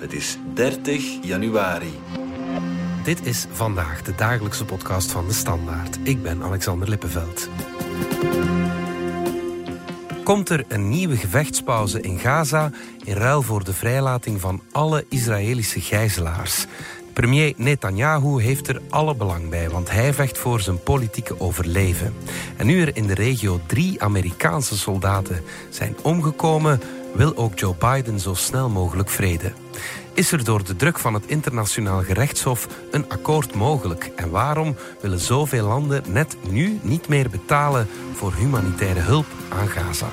Het is 30 januari. Dit is vandaag de dagelijkse podcast van de Standaard. Ik ben Alexander Lippenveld. Komt er een nieuwe gevechtspauze in Gaza in ruil voor de vrijlating van alle Israëlische gijzelaars? Premier Netanyahu heeft er alle belang bij, want hij vecht voor zijn politieke overleven. En nu er in de regio drie Amerikaanse soldaten zijn omgekomen, wil ook Joe Biden zo snel mogelijk vrede. Is er door de druk van het internationaal gerechtshof een akkoord mogelijk? En waarom willen zoveel landen net nu niet meer betalen voor humanitaire hulp aan Gaza?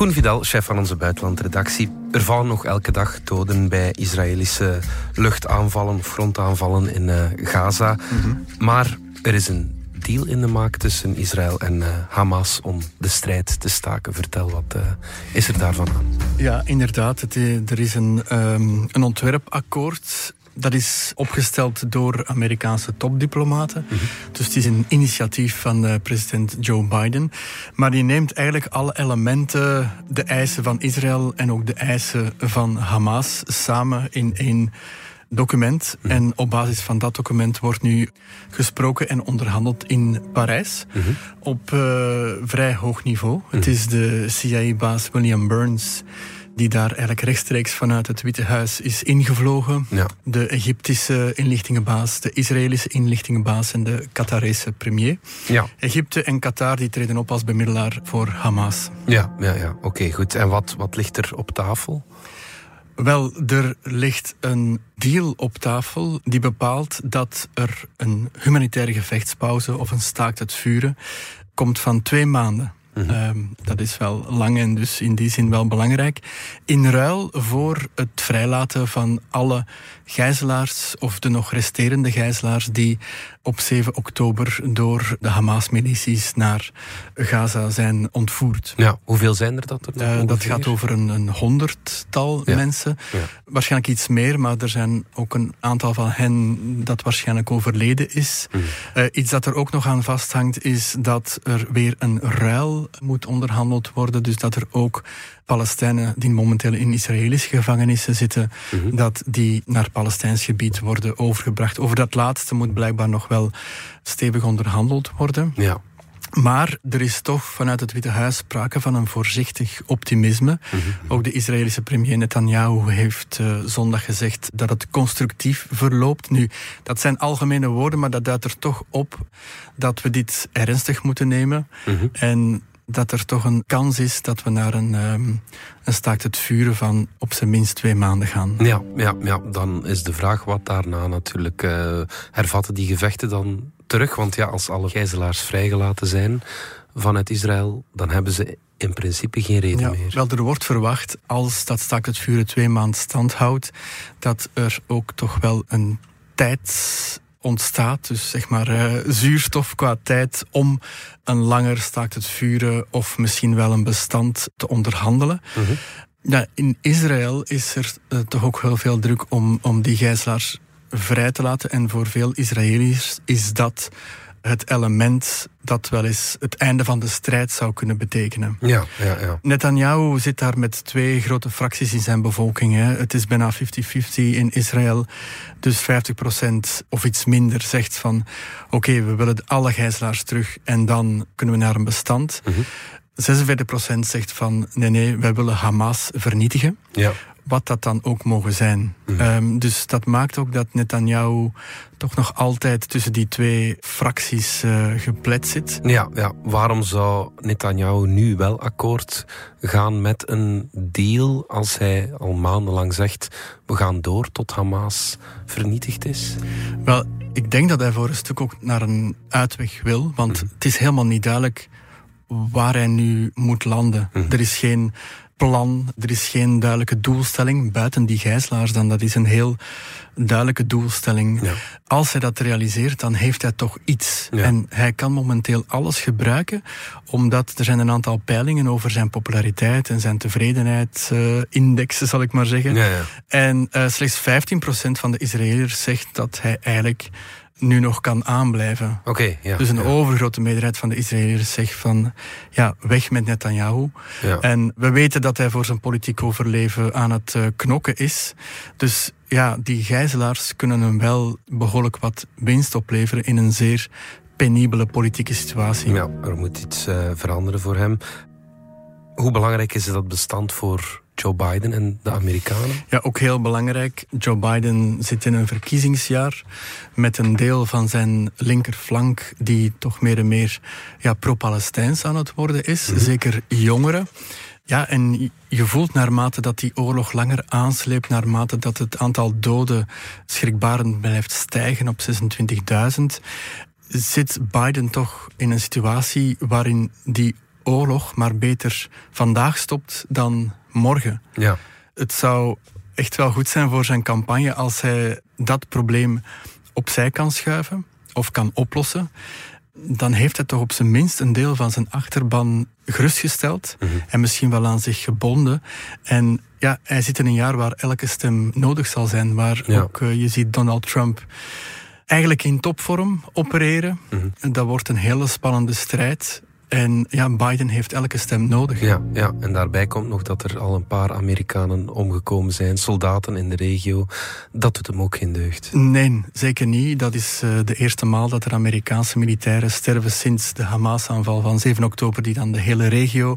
Koen Vidal, chef van onze buitenlandredactie. Er vallen nog elke dag doden bij Israëlische luchtaanvallen of frontaanvallen in uh, Gaza. Mhm. Maar er is een deal in de maak tussen Israël en uh, Hamas om de strijd te staken. Vertel, wat uh, is er daarvan aan? Ja, inderdaad. Het, er is een, um, een ontwerpakkoord dat is opgesteld door Amerikaanse topdiplomaten. Mhm. Dus het is een initiatief van uh, president Joe Biden. Maar die neemt eigenlijk alle elementen, de eisen van Israël en ook de eisen van Hamas samen in één document. Mhm. En op basis van dat document wordt nu gesproken en onderhandeld in Parijs. Mhm. Op uh, vrij hoog niveau. Het is de CIA-baas William Burns die daar eigenlijk rechtstreeks vanuit het Witte Huis is ingevlogen. Ja. De Egyptische inlichtingenbaas, de Israëlische inlichtingenbaas en de Qatarese premier. Ja. Egypte en Qatar die treden op als bemiddelaar voor Hamas. Ja, ja, ja. oké, goed. En wat, wat ligt er op tafel? Wel, er ligt een deal op tafel die bepaalt dat er een humanitaire gevechtspauze of een staakt het vuren komt van twee maanden. Ehm, dat is wel lang en dus in die zin wel belangrijk. In ruil voor het vrijlaten van alle gijzelaars of de nog resterende gijzelaars die op 7 oktober door de Hamas-milities naar Gaza zijn ontvoerd. Ja, hoeveel zijn er dat er? Uh, dat gaat over een, een honderdtal mensen. Ja. Waarschijnlijk iets meer, maar er zijn ook een aantal van hen dat waarschijnlijk overleden is. Mm. Uh, iets dat er ook nog aan vasthangt is dat er weer een ruil moet onderhandeld worden. Dus dat er ook Palestijnen die momenteel in Israëlische gevangenissen zitten, mhm. dat die naar Palestijns gebied worden overgebracht. Over dat laatste moet blijkbaar nog wel stevig onderhandeld worden. Ja. Maar er is toch vanuit het Witte Huis sprake van een voorzichtig optimisme. Mhm. Ook de Israëlische premier Netanyahu heeft uh, zondag gezegd dat het constructief verloopt. Nu, dat zijn algemene woorden, maar dat duidt er toch op dat we dit ernstig moeten nemen. Mhm. En dat er toch een kans is dat we naar een, um, een staakt het vuren van op zijn minst twee maanden gaan. Ja, ja, ja dan is de vraag wat daarna natuurlijk uh, hervatten die gevechten dan terug. Want ja, als alle gijzelaars vrijgelaten zijn vanuit Israël, dan hebben ze in principe geen reden ja, meer. Wel, er wordt verwacht, als dat staakt het vuren twee maanden stand houdt, dat er ook toch wel een tijd ontstaat. Dus zeg maar uh, zuurstof qua tijd om een langer staakt het vuren of misschien wel een bestand te onderhandelen. Mhm. ja, in Israël is er uh, toch ook heel veel druk om, om die gijzelaars vrij te laten. En voor veel Israëliërs is dat het element dat wel eens het einde van de strijd zou kunnen betekenen. Ja, ja, ja. Netanyahu zit daar met twee grote fracties in zijn bevolking. Hè. Het is bijna 50-50 in Israël. Dus 50% of iets minder zegt van... oké, we willen alle gijzelaars terug en dan kunnen we naar een bestand. Mm 46% zegt van nee, nee, wij willen Hamas vernietigen. Ja wat dat dan ook mogen zijn. Mhm. Ehm, dus dat maakt ook dat Netanyahu toch nog altijd tussen die twee fracties uh, geplet zit. Ja, ja, waarom zou Netanyahu nu wel akkoord gaan met een deal als hij al maandenlang zegt we gaan door tot Hamas vernietigd is? Wel, ik denk dat hij voor een stuk ook naar een uitweg wil, want mhm. het is helemaal niet duidelijk waar hij nu moet landen. Mhm. Er is geen plan. Er is geen duidelijke doelstelling buiten die gijzelaars dan. Dat is een heel duidelijke doelstelling. Ja. Als hij dat realiseert, dan heeft hij toch iets. Ja. En hij kan momenteel alles gebruiken, omdat er zijn een aantal peilingen over zijn populariteit en zijn tevredenheidsindexen, zal ik maar zeggen. Ja, ja. En eh, slechts 15% van de Israëliërs zegt dat hij eigenlijk nu nog kan aanblijven. Oké, ja. Dus een ja. overgrote meerderheid van de Israëliërs zegt van ja, weg met Netanyahu. Ja. En we weten dat hij voor zijn politiek overleven aan het eh, knokken is. Dus ja, die gijzelaars kunnen hem wel behoorlijk wat winst opleveren in een zeer penibele politieke situatie. Ja, er moet iets eh, veranderen voor hem. Hoe belangrijk is dat bestand voor Joe Biden en de Amerikanen? Ja, ook heel belangrijk. Joe Biden zit in een verkiezingsjaar met een deel van zijn linkerflank die toch meer en meer ja, pro-Palestijns aan het worden is. Zeker jongeren. Ja, en je voelt naarmate dat die oorlog langer aansleept, naarmate dat het aantal doden schrikbarend blijft stijgen op 26.000, zit Biden toch in een situatie waarin die oorlog maar beter vandaag stopt dan morgen. Ja. Het zou echt wel goed zijn voor zijn campagne als hij dat probleem opzij kan schuiven of kan oplossen. Dan heeft hij toch op zijn minst een deel van zijn achterban gerustgesteld en misschien wel aan zich gebonden. En ja, hij zit in een jaar waar elke stem nodig zal zijn, waar Ja. ook eh, je ziet Donald Trump eigenlijk in topvorm opereren. En Dat wordt een hele spannende strijd. En ja, Biden heeft elke stem nodig. Ja, ja, en daarbij komt nog dat er al een paar Amerikanen omgekomen zijn, soldaten in de regio. Dat doet hem ook geen deugd. Nee, zeker niet. Dat is eh, de eerste maal dat er Amerikaanse militairen sterven sinds de Hamas-aanval van 7 oktober, die dan de hele regio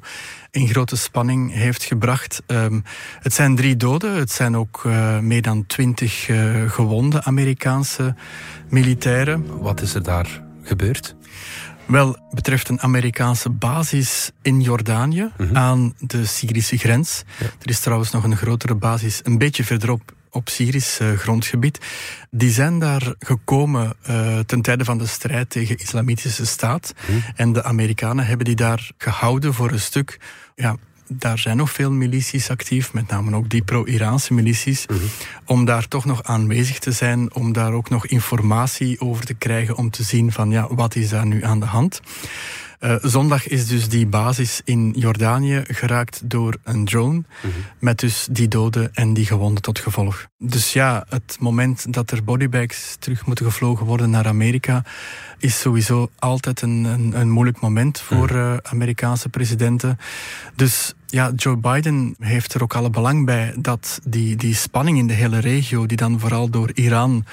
in grote spanning heeft gebracht. Ehm, het zijn drie doden, het zijn ook eh, meer dan twintig eh, gewonde Amerikaanse militairen. Wat is er daar gebeurd? Wel, betreft een Amerikaanse basis in Jordanië aan de Syrische grens. Er is trouwens nog een grotere basis een beetje verderop op Syrisch eh, grondgebied. Die zijn daar gekomen eh, ten tijde van de strijd tegen Islamitische Staat. En de Amerikanen hebben die daar gehouden voor een stuk. Ja, daar zijn nog veel milities actief, met name ook die pro-Iraanse milities, om daar toch nog aanwezig te zijn, om daar ook nog informatie over te krijgen, om te zien van ja, wat is daar nu aan de hand. Eh, zondag is dus die basis in Jordanië geraakt door een drone, met dus die doden en die gewonden tot gevolg. Dus ja, het moment dat er bodybags terug moeten gevlogen worden naar Amerika, is sowieso altijd een, een, een moeilijk moment voor eh, Amerikaanse presidenten. Dus ja, Joe Biden heeft er ook alle belang bij dat die, die spanning in de hele regio, die dan vooral door Iran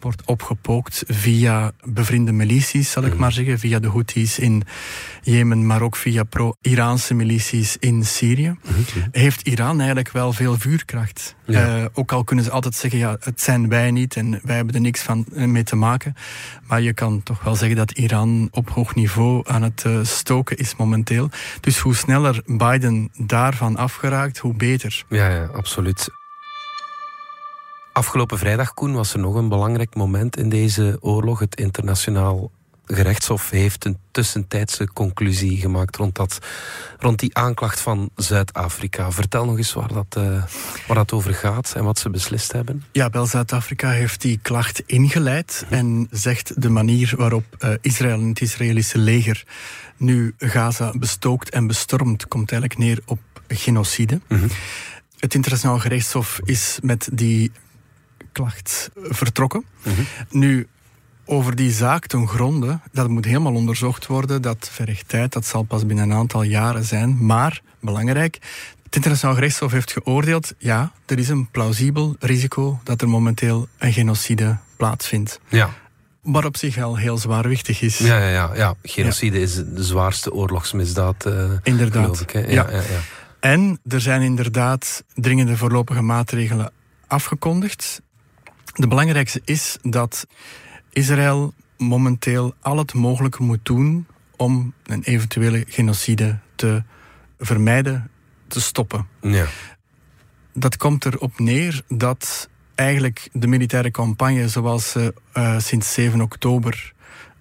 wordt opgepookt via bevriende milities, zal ik maar zeggen, via de Houthis in Jemen, maar ook via pro-Iraanse milities in Syrië, heeft Iran eigenlijk wel veel vuurkracht. Ja. Eh, ook al kunnen ze altijd zeggen, ja, het zijn wij niet en wij hebben er niks van eh, mee te maken. Maar je kan toch wel zeggen dat Iran op hoog niveau aan het eh, stoken is momenteel. Dus hoe sneller Biden daarvan afgeraakt, hoe beter. Ja, ja, absoluut. Afgelopen vrijdag, Koen, was er nog een belangrijk moment in deze oorlog. Het internationaal gerechtshof heeft een tussentijdse conclusie gemaakt rond, dat, rond die aanklacht van Zuid-Afrika. Vertel nog eens waar dat, eh, waar dat over gaat en wat ze beslist hebben. Ja, wel Zuid-Afrika heeft die klacht ingeleid en zegt de manier waarop eh, Israël en het Israëlische leger nu Gaza bestookt en bestormt, komt eigenlijk neer op genocide. Het internationaal gerechtshof is met die klacht vertrokken. Nu, over die zaak ten gronde, dat moet helemaal onderzocht worden. Dat vergt tijd, dat zal pas binnen een aantal jaren zijn. Maar, belangrijk, het internationaal gerechtshof heeft geoordeeld... ja, er is een plausibel risico dat er momenteel een genocide plaatsvindt. Ja. Wat op zich wel heel zwaarwichtig is. Ja, ja, ja, ja. genocide is de zwaarste oorlogsmisdaad, eh, Inderdaad. geloof ik. Hè? Ja, Ja. ja, ja. En er zijn inderdaad dringende voorlopige maatregelen afgekondigd. De belangrijkste is dat Israël momenteel al het mogelijke moet doen om een eventuele genocide te vermijden, te stoppen. ja. Dat komt erop neer dat eigenlijk de militaire campagne zoals ze eh, sinds 7 oktober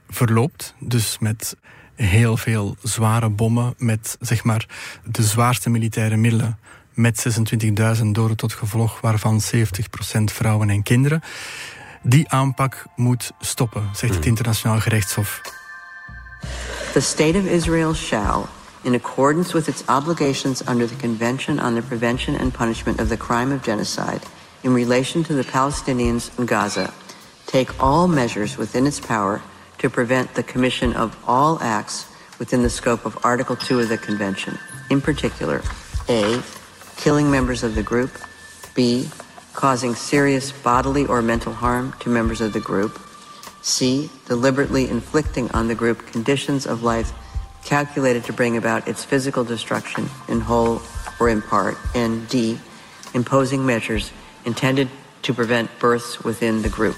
verloopt, dus met heel veel zware bommen, met zeg maar de zwaarste militaire middelen met 26.000 doden tot gevolg, waarvan 70% vrouwen en kinderen. Die aanpak moet stoppen, zegt het hmm. internationaal gerechtshof. The state of Israel shall, in accordance with its obligations under the Convention on the Prevention and Punishment of the Crime of Genocide, in relation to the Palestinians in Gaza, take all measures within its power to prevent the commission of all acts within the scope of Article 2 of the Convention. In particular, A. Killing members of the group. B. Causing serious bodily or mental harm to members of the group. C. Deliberately inflicting on the group conditions of life calculated to bring about its physical destruction in whole or in part. And D. Imposing measures intended to prevent births within the group.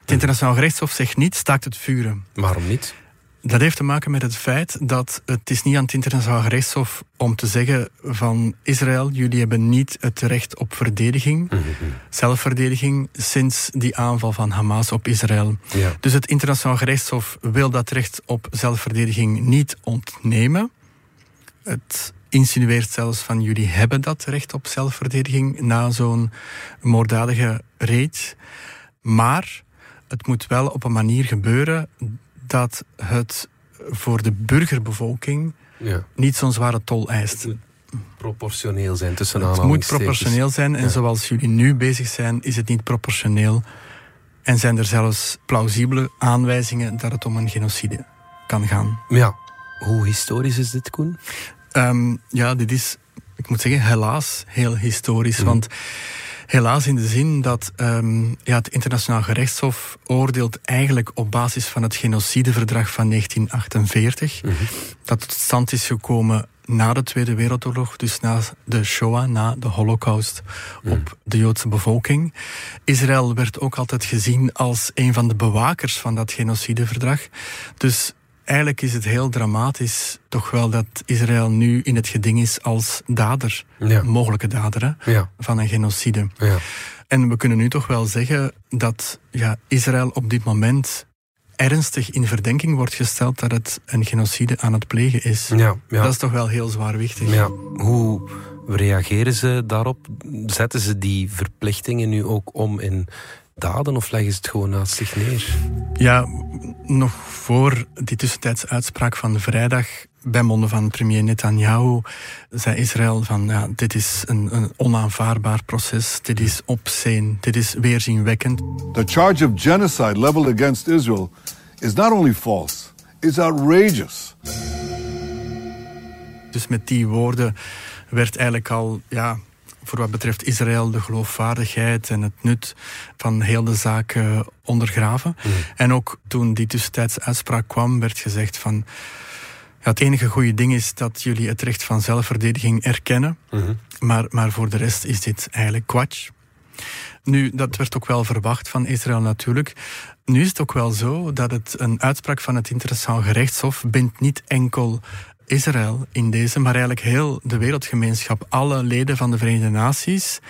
Het internationaal gerechtshof zegt niet staakt het vuren. Waarom niet? Dat heeft te maken met het feit dat het is niet aan het internationaal gerechtshof om te zeggen van Israël, jullie hebben niet het recht op verdediging, zelfverdediging, sinds die aanval van Hamas op Israël. Ja. Dus het internationaal gerechtshof wil dat recht op zelfverdediging niet ontnemen. Het insinueert zelfs van jullie hebben dat recht op zelfverdediging na zo'n moorddadige raid. Maar het moet wel op een manier gebeuren dat het voor de burgerbevolking Ja. niet zo'n zware tol eist. Het moet proportioneel zijn tussen Het moet proportioneel zijn en Ja. zoals jullie nu bezig zijn, is het niet proportioneel. En zijn er zelfs plausibele aanwijzingen dat het om een genocide kan gaan. Ja. Hoe historisch is dit, Koen? Ehm, ja, dit is, ik moet zeggen, helaas heel historisch. Want helaas in de zin dat ehm, ja, het internationaal gerechtshof oordeelt eigenlijk op basis van het genocideverdrag van 1948. Dat tot stand is gekomen na de Tweede Wereldoorlog, dus na de Shoah, na de Holocaust op de Joodse bevolking. Israël werd ook altijd gezien als een van de bewakers van dat genocideverdrag. Dus eigenlijk is het heel dramatisch toch wel dat Israël nu in het geding is als dader, Ja. mogelijke dader hè, Ja. van een genocide. Ja. En we kunnen nu toch wel zeggen dat ja, Israël op dit moment ernstig in verdenking wordt gesteld dat het een genocide aan het plegen is. Ja. ja. Dat is toch wel heel zwaarwichtig. Ja, hoe reageren ze daarop? Zetten ze die verplichtingen nu ook om in daden of leggen ze het gewoon naast zich neer? Ja, nog voor die tussentijdse uitspraak van vrijdag bij monden van premier Netanyahu zei Israël van ja, dit is een, een onaanvaardbaar proces, dit is obscene, dit is weerzinwekkend. The charge of genocide leveled against Israel is not only false, it's outrageous. Dus met die woorden werd eigenlijk al, ja, voor wat betreft Israël, de geloofwaardigheid en het nut van heel de zaak eh, ondergraven. En ook toen die tussentijdse uitspraak kwam, werd gezegd van. Ja, het enige goede ding is dat jullie het recht van zelfverdediging erkennen. maar, maar voor de rest is dit eigenlijk kwatsch. Nu, dat werd ook wel verwacht van Israël natuurlijk. Nu is het ook wel zo dat het een uitspraak van het internationaal gerechtshof bindt niet enkel Israël in deze, maar eigenlijk heel de wereldgemeenschap. Alle leden van de Verenigde Naties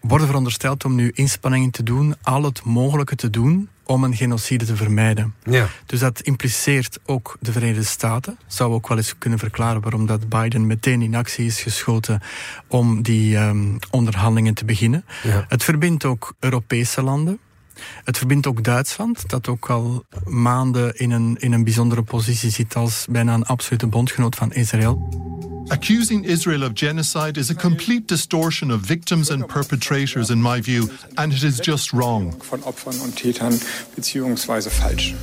worden verondersteld om nu inspanningen te doen, al het mogelijke te doen om een genocide te vermijden. Ja. Dus dat impliceert ook de Verenigde Staten. Zou ook wel eens kunnen verklaren waarom dat Biden meteen in actie is geschoten om die ehm, onderhandelingen te beginnen. Ja. Het verbindt ook Europese landen. Het verbindt ook Duitsland, dat ook al maanden in een, in een bijzondere positie zit als bijna een absolute bondgenoot van Israël. Accusing Israel of genocide is a complete distortion of victims and perpetrators, in my view, and it is just wrong. von Opfern und Tätern beziehungsweise falsch.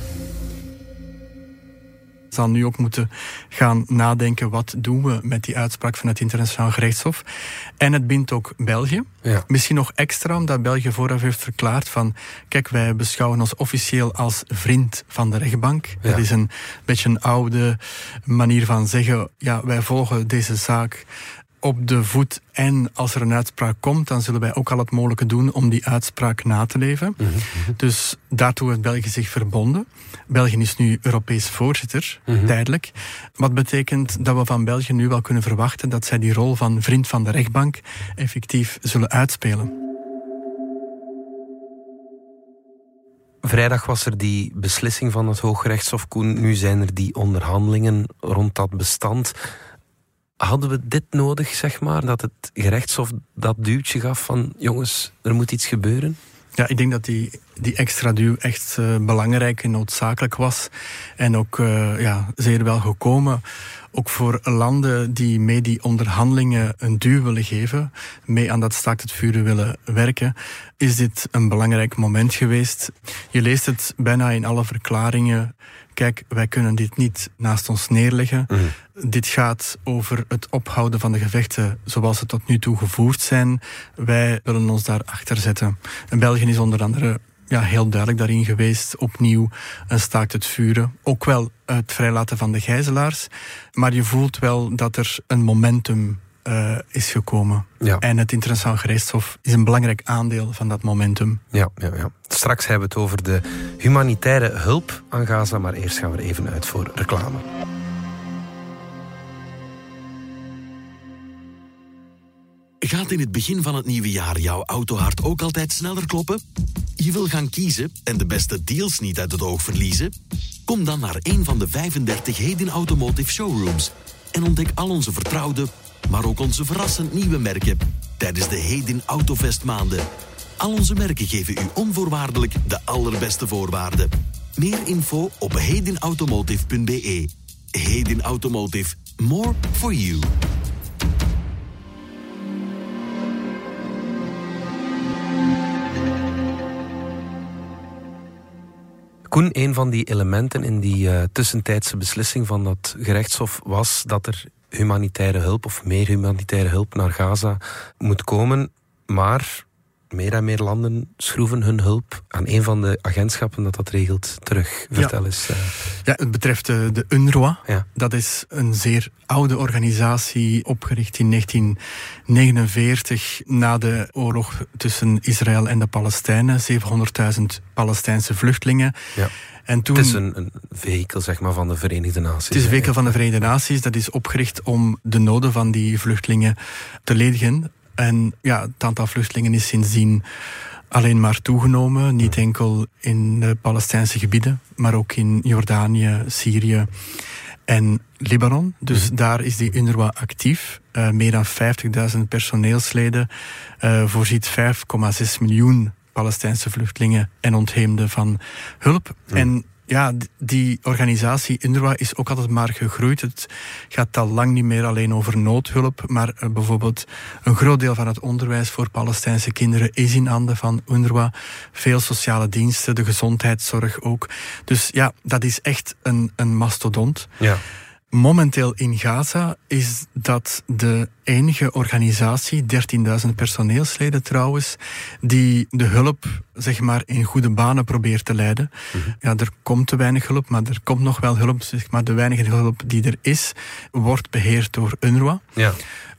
Zal nu ook moeten gaan nadenken wat doen we met die uitspraak van het internationaal gerechtshof. En het bindt ook België. Ja. Misschien nog extra omdat België vooraf heeft verklaard van kijk wij beschouwen ons officieel als vriend van de rechtbank. Ja. Dat is een beetje een oude manier van zeggen ja wij volgen deze zaak op de voet en als er een uitspraak komt, dan zullen wij ook al het mogelijke doen om die uitspraak na te leven. Dus daartoe heeft België zich verbonden. België is nu Europees voorzitter, tijdelijk. Wat betekent dat we van België nu wel kunnen verwachten dat zij die rol van vriend van de rechtbank effectief zullen uitspelen. Vrijdag was er die beslissing van het Hooggerechtshof Koen. Nu zijn er die onderhandelingen rond dat bestand. Hadden we dit nodig, zeg maar? Dat het gerechtshof dat duwtje gaf van jongens, er moet iets gebeuren? Ja, ik denk dat die, die extra duw echt uh, belangrijk en noodzakelijk was. En ook uh, ja, zeer wel gekomen. Ook voor landen die mee die onderhandelingen een duw willen geven, mee aan dat staakt het vuren willen werken, is dit een belangrijk moment geweest. Je leest het bijna in alle verklaringen kijk, wij kunnen dit niet naast ons neerleggen. Mhm. Dit gaat over het ophouden van de gevechten zoals ze tot nu toe gevoerd zijn. Wij willen ons daar achter zetten. En België is onder andere ja, heel duidelijk daarin geweest. Opnieuw een staakt het vuren. Ook wel het vrijlaten van de gijzelaars. Maar je voelt wel dat er een momentum uh, is gekomen. Ja. En het internationaal gerechtshof is een belangrijk aandeel van dat momentum. Ja, ja, ja. Straks hebben we het over de humanitaire hulp aan Gaza, maar eerst gaan we er even uit voor reclame. Gaat in het begin van het nieuwe jaar jouw autohart ook altijd sneller kloppen? Je wil gaan kiezen en de beste deals niet uit het oog verliezen? Kom dan naar een van de 35 Heden Automotive Showrooms en ontdek al onze vertrouwde maar ook onze verrassend nieuwe merken tijdens de Hedin Autofest maanden. Al onze merken geven u onvoorwaardelijk de allerbeste voorwaarden. Meer info op hedinautomotive.be. Hedin Automotive. More for you. Koen, een van die elementen in die uh, tussentijdse beslissing van dat gerechtshof was dat er humanitaire hulp of meer humanitaire hulp naar Gaza moet komen. Maar meer en meer landen schroeven hun hulp aan een van de agentschappen dat dat regelt terug. Vertel ja. eens. Uh... Ja, het betreft de, de UNRWA. Ja. Dat is een zeer oude organisatie, opgericht in 1949 na de oorlog tussen Israël en de Palestijnen. 700.000 Palestijnse vluchtelingen. Ja. En toen, het is een, een vehikel zeg maar, van de Verenigde Naties. Het is een vehikel van de Verenigde Naties. Dat is opgericht om de noden van die vluchtelingen te ledigen. En ja, het aantal vluchtelingen is sindsdien alleen maar toegenomen. Niet enkel in de Palestijnse gebieden, maar ook in Jordanië, Syrië en Libanon. Dus mhm. daar is die UNRWA actief. Uh, meer dan 50.000 personeelsleden. Uh, voorziet 5,6 miljoen Palestijnse vluchtelingen en ontheemden van hulp. En ja, die organisatie UNRWA is ook altijd maar gegroeid. Het gaat al lang niet meer alleen over noodhulp, maar uh, bijvoorbeeld een groot deel van het onderwijs voor Palestijnse kinderen is in handen van UNRWA. Veel sociale diensten, de gezondheidszorg ook. Dus ja, dat is echt een, een mastodont. Ja momenteel in Gaza is dat de enige organisatie, 13.000 personeelsleden trouwens, die de hulp zeg maar in goede banen probeert te leiden. Mhm. Ja, er komt te weinig hulp, maar er komt nog wel hulp. Zeg maar de weinige hulp die er is, wordt beheerd door UNRWA. Ja.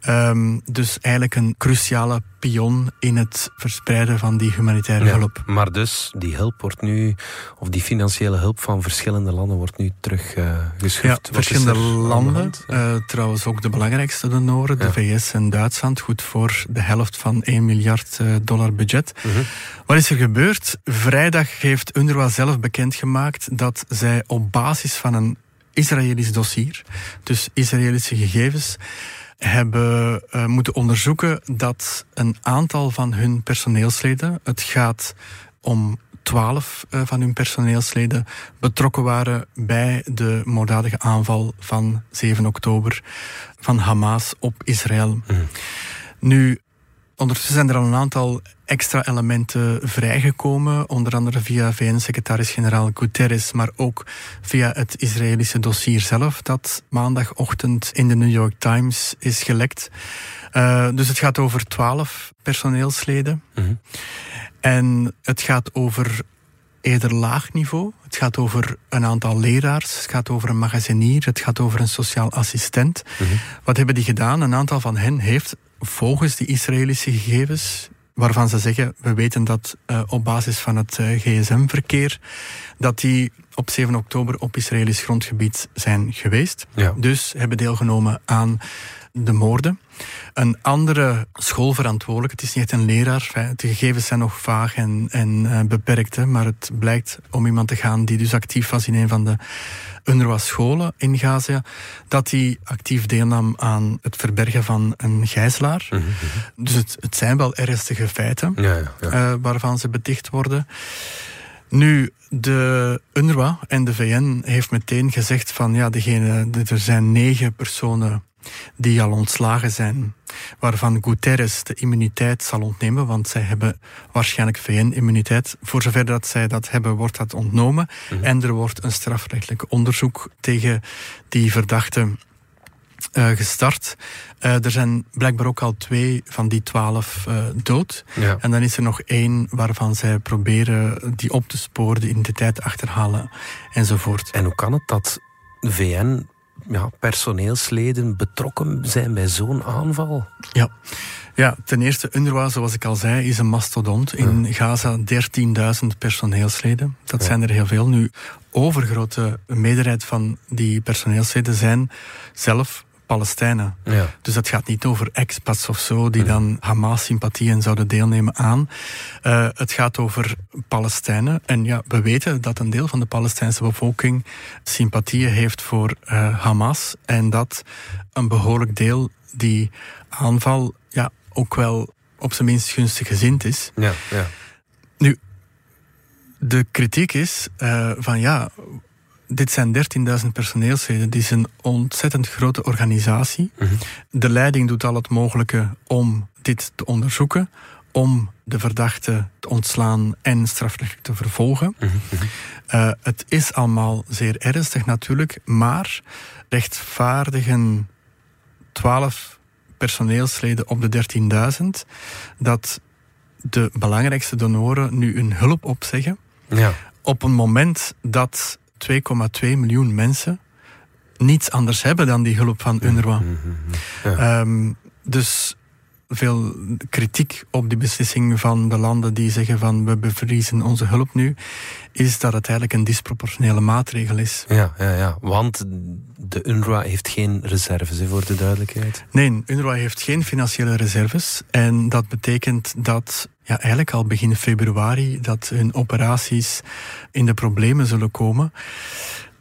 Um, dus eigenlijk een cruciale pion in het verspreiden van die humanitaire hulp. Maar dus die hulp wordt nu, of die financiële hulp van verschillende landen wordt nu teruggeschroefd. Uh, ja, verschillende landen. Uh, trouwens ook de belangrijkste de Noorden, de VS en Duitsland, goed voor de helft van 1 miljard uh, dollar budget. Mhm. Wat is er gebeurd? Vrijdag heeft UNRWA zelf bekendgemaakt dat zij op basis van een Israëlisch dossier, dus Israëlische gegevens, hebben uh, moeten onderzoeken dat een aantal van hun personeelsleden, het gaat om twaalf uh, van hun personeelsleden, betrokken waren bij de moorddadige aanval van 7 oktober van Hamas op Israël. Mhm. Nu, Ondertussen zijn er al een aantal extra elementen vrijgekomen, onder andere via VN-secretaris-generaal Guterres, maar ook via het Israëlische dossier zelf, dat maandagochtend in de New York Times is gelekt. Uh, dus het gaat over twaalf personeelsleden. Mhm. En het gaat over eerder laag niveau. Het gaat over een aantal leraars, het gaat over een magazinier, het gaat over een sociaal assistent. Mhm. Wat hebben die gedaan? Een aantal van hen heeft volgens die Israëlische gegevens, waarvan ze zeggen, we weten dat uh, op basis van het uh, gsm-verkeer, dat die op 7 oktober op Israëlisch grondgebied zijn geweest. Ja. Dus hebben deelgenomen aan de moorden. Een andere schoolverantwoordelijke, het is niet echt een leraar, de gegevens zijn nog vaag en, en uh, beperkt, maar het blijkt om iemand te gaan die dus actief was in een van de UNRWA-scholen in Gaza, dat hij actief deelnam aan het verbergen van een gijzelaar. Mhm, mhm. Dus het, het, zijn wel ernstige feiten ja, ja, ja. Uh, waarvan ze beticht worden. Nu, de UNRWA en de VN heeft meteen gezegd van ja, degene, er zijn negen personen die al ontslagen zijn, waarvan Guterres de immuniteit zal ontnemen, want zij hebben waarschijnlijk VN-immuniteit. Voor zover dat zij dat hebben, wordt dat ontnomen. Mhm. En er wordt een strafrechtelijk onderzoek tegen die verdachten uh, gestart. Uh, er zijn blijkbaar ook al twee van die twaalf uh, dood. Ja. En dan is er nog één waarvan zij proberen die op te sporen, de identiteit achterhalen enzovoort. En hoe kan het dat de VN ja, personeelsleden betrokken zijn bij zo'n aanval? Ja. Ja, ten eerste, UNRWA, zoals ik al zei, is een mastodont. In Gaza 13.000 personeelsleden. Dat zijn er heel veel. Nu, overgrote meerderheid van die personeelsleden zijn zelf Palestijnen. Ja. Dus dat gaat niet over expats of zo, die dan Hamas-sympathieën zouden deelnemen aan. Uh, het gaat over Palestijnen. En ja, we weten dat een deel van de Palestijnse bevolking sympathieën heeft voor uh, Hamas. En dat een behoorlijk deel die aanval ja, ook wel op zijn minst gunstig gezind is. Ja, ja. Nu, de kritiek is uh, van ja, dit zijn 13.000 personeelsleden. Dit is een ontzettend grote organisatie. Mhm. De leiding doet al het mogelijke om dit te onderzoeken, om de verdachte te ontslaan en strafrechtelijk te vervolgen. Mhm, mhm. Eh, het is allemaal zeer ernstig natuurlijk, maar rechtvaardigen 12 personeelsleden op de 13.000 dat de belangrijkste donoren nu hun hulp opzeggen. Ja. Op een moment dat 2,2 miljoen mensen niets anders hebben dan die hulp van UNRWA. Mhm, mhm, ehm, dus veel kritiek op die beslissing van de landen die zeggen van we bevriezen onze hulp nu, is dat het eigenlijk een disproportionele maatregel is. Ja, ja, ja. want de UNRWA heeft geen reserves, voor de duidelijkheid. Nee, UNRWA heeft geen financiële reserves. En dat betekent dat ja, eigenlijk al begin februari dat hun operaties in de problemen zullen komen.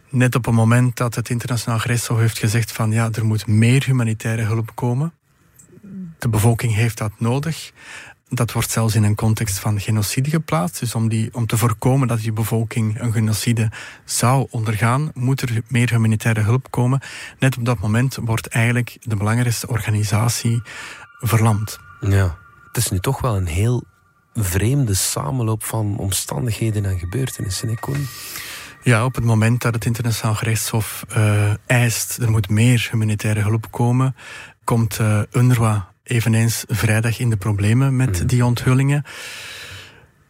Net op het moment dat het internationaal gerechtshof heeft gezegd van ja, er moet meer humanitaire hulp komen. De bevolking heeft dat nodig. Dat wordt zelfs in een context van genocide geplaatst. Dus om, die, om te voorkomen dat die bevolking een genocide zou ondergaan, moet er meer humanitaire hulp komen. Net op dat moment wordt eigenlijk de belangrijkste organisatie verlamd. Ja, het is nu toch wel een heel vreemde samenloop van omstandigheden en gebeurtenissen, hè, Koen? Ja, op het moment dat het internationaal gerechtshof uh, eist, er moet meer humanitaire hulp komen, komt uh, UNRWA eveneens vrijdag in de problemen met hmm. die onthullingen.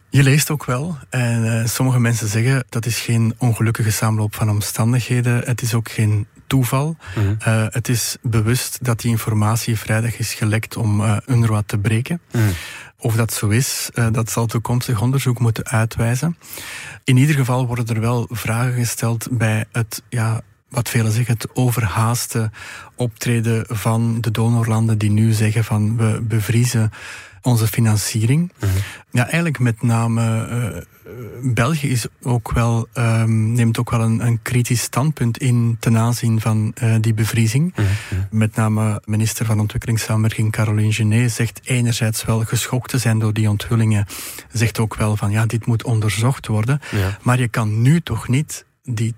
Je leest ook wel, en uh, sommige mensen zeggen dat is geen ongelukkige samenloop van omstandigheden. Het is ook geen toeval. Mm. Uh, het is bewust dat die informatie vrijdag is gelekt om uh, UNRWA te breken. Mm. Of dat zo is, uh, dat zal toekomstig onderzoek moeten uitwijzen. In ieder geval worden er wel vragen gesteld bij het ja, wat velen zeggen, het overhaaste optreden van de donorlanden die nu zeggen van we bevriezen onze financiering. Mhm. Ja, eigenlijk met name uh, België is ook wel, um, neemt ook wel een, een, kritisch standpunt in ten aanzien van uh, die bevriezing. Mhm. Met name minister van Ontwikkelingssamenwerking Caroline Genet zegt enerzijds wel geschokt te zijn door die onthullingen. Zegt ook wel van ja, dit moet onderzocht worden. Ja. Maar je kan nu toch niet die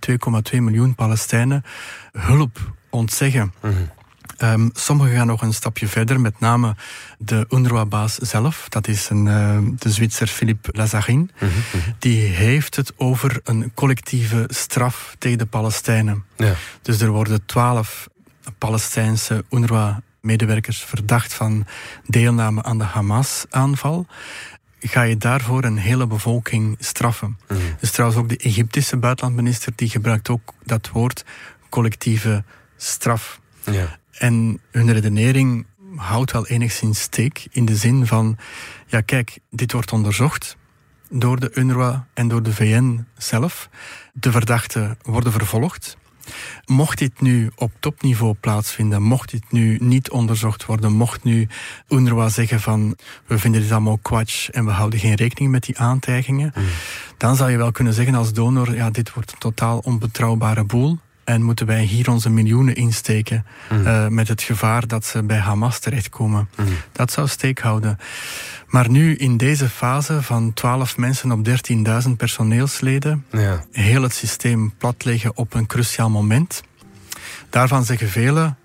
2,2 miljoen Palestijnen hulp ontzeggen. Um, sommigen gaan nog een stapje verder, met name de UNRWA-baas zelf. Dat is een, uh, de Zwitser Philippe Lazarin. Die heeft het over een collectieve straf tegen de Palestijnen. Ja. Dus er worden twaalf Palestijnse UNRWA-medewerkers verdacht van deelname aan de Hamas-aanval ga je daarvoor een hele bevolking straffen. Mm. Dus trouwens ook de Egyptische buitenlandminister die gebruikt ook dat woord collectieve straf. Ja. En hun redenering houdt wel enigszins steek in de zin van, ja kijk, dit wordt onderzocht door de UNRWA en door de VN zelf. De verdachten worden vervolgd. Mocht dit nu op topniveau plaatsvinden, mocht dit nu niet onderzocht worden, mocht nu UNRWA zeggen van we vinden dit allemaal kwatsch en we houden geen rekening met die aantijgingen, mm. dan zou je wel kunnen zeggen als donor, ja, dit wordt een totaal onbetrouwbare boel. En moeten wij hier onze miljoenen insteken mm. uh, met het gevaar dat ze bij Hamas terechtkomen. Mm. Dat zou steek houden. Maar nu in deze fase van 12 mensen op 13.000 personeelsleden, ja. heel het systeem platleggen op een cruciaal moment. Daarvan zeggen velen,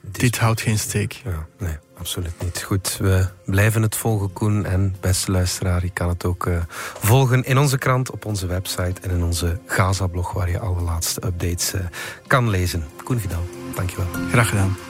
dit houdt geen steek. Ja, nee, absoluut niet. Goed, we blijven het volgen, Koen. En beste luisteraar, je kan het ook uh, volgen in onze krant, op onze website en in onze Gaza-blog, waar je alle laatste updates uh, kan lezen. Koen Vidal, dankjewel. Graag gedaan.